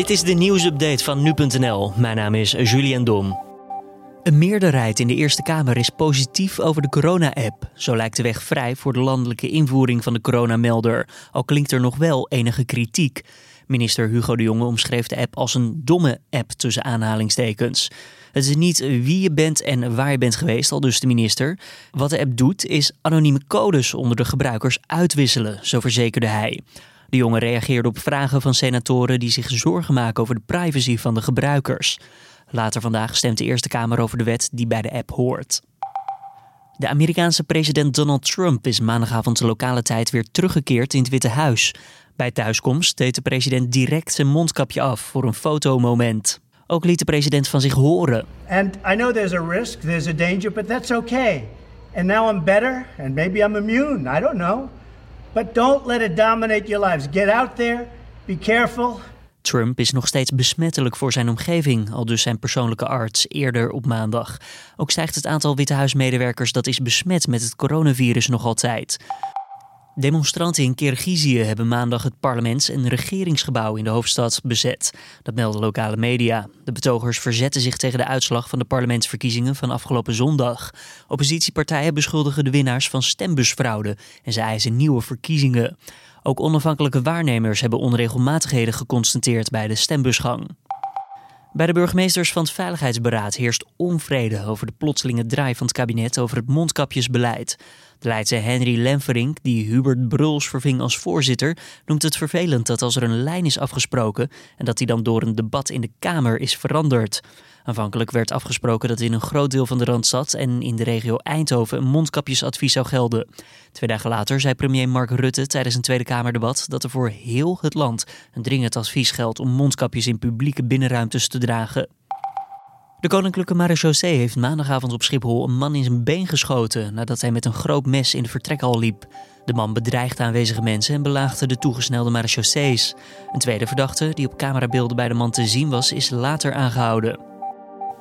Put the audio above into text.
Dit is de nieuwsupdate van nu.nl. Mijn naam is Julian Dom. Een meerderheid in de Eerste Kamer is positief over de corona-app. Zo lijkt de weg vrij voor de landelijke invoering van de coronamelder. Al klinkt er nog wel enige kritiek. Minister Hugo de Jonge omschreef de app als een domme app tussen aanhalingstekens. Het is niet wie je bent en waar je bent geweest, al dus de minister. Wat de app doet, is anonieme codes onder de gebruikers uitwisselen, zo verzekerde hij. De jongen reageerde op vragen van senatoren die zich zorgen maken over de privacy van de gebruikers. Later vandaag stemt de Eerste Kamer over de wet die bij de app hoort. De Amerikaanse president Donald Trump is maandagavond lokale tijd weer teruggekeerd in het Witte Huis. Bij thuiskomst deed de president direct zijn mondkapje af voor een fotomoment. Ook liet de president van zich horen. And I know there's a risk, there's a danger, but that's okay. And now I'm better, and maybe I'm immune, I don't know. But don't let it dominate your lives. Get out there, be careful. Trump is nog steeds besmettelijk voor zijn omgeving, al dus zijn persoonlijke arts eerder op maandag. Ook stijgt het aantal Witte Huismedewerkers dat is besmet met het coronavirus nog altijd. Demonstranten in Kirgizië hebben maandag het parlements- en regeringsgebouw in de hoofdstad bezet. Dat melden lokale media. De betogers verzetten zich tegen de uitslag van de parlementsverkiezingen van afgelopen zondag. Oppositiepartijen beschuldigen de winnaars van stembusfraude en ze eisen nieuwe verkiezingen. Ook onafhankelijke waarnemers hebben onregelmatigheden geconstateerd bij de stembusgang. Bij de burgemeesters van het Veiligheidsberaad heerst onvrede over de plotselinge draai van het kabinet over het mondkapjesbeleid. De Leidse Henry Lenverink, die Hubert Bruls verving als voorzitter, noemt het vervelend dat als er een lijn is afgesproken en dat die dan door een debat in de Kamer is veranderd. Aanvankelijk werd afgesproken dat in een groot deel van de Randstad en in de regio Eindhoven een mondkapjesadvies zou gelden. Twee dagen later zei premier Mark Rutte tijdens een Tweede Kamerdebat dat er voor heel het land een dringend advies geldt om mondkapjes in publieke binnenruimtes te dragen. De Koninklijke Marechaussee heeft maandagavond op Schiphol een man in zijn been geschoten nadat hij met een groot mes in de vertrekhal liep. De man bedreigde aanwezige mensen en belaagde de toegesnelde marechaussees. Een tweede verdachte, die op camerabeelden bij de man te zien was, is later aangehouden.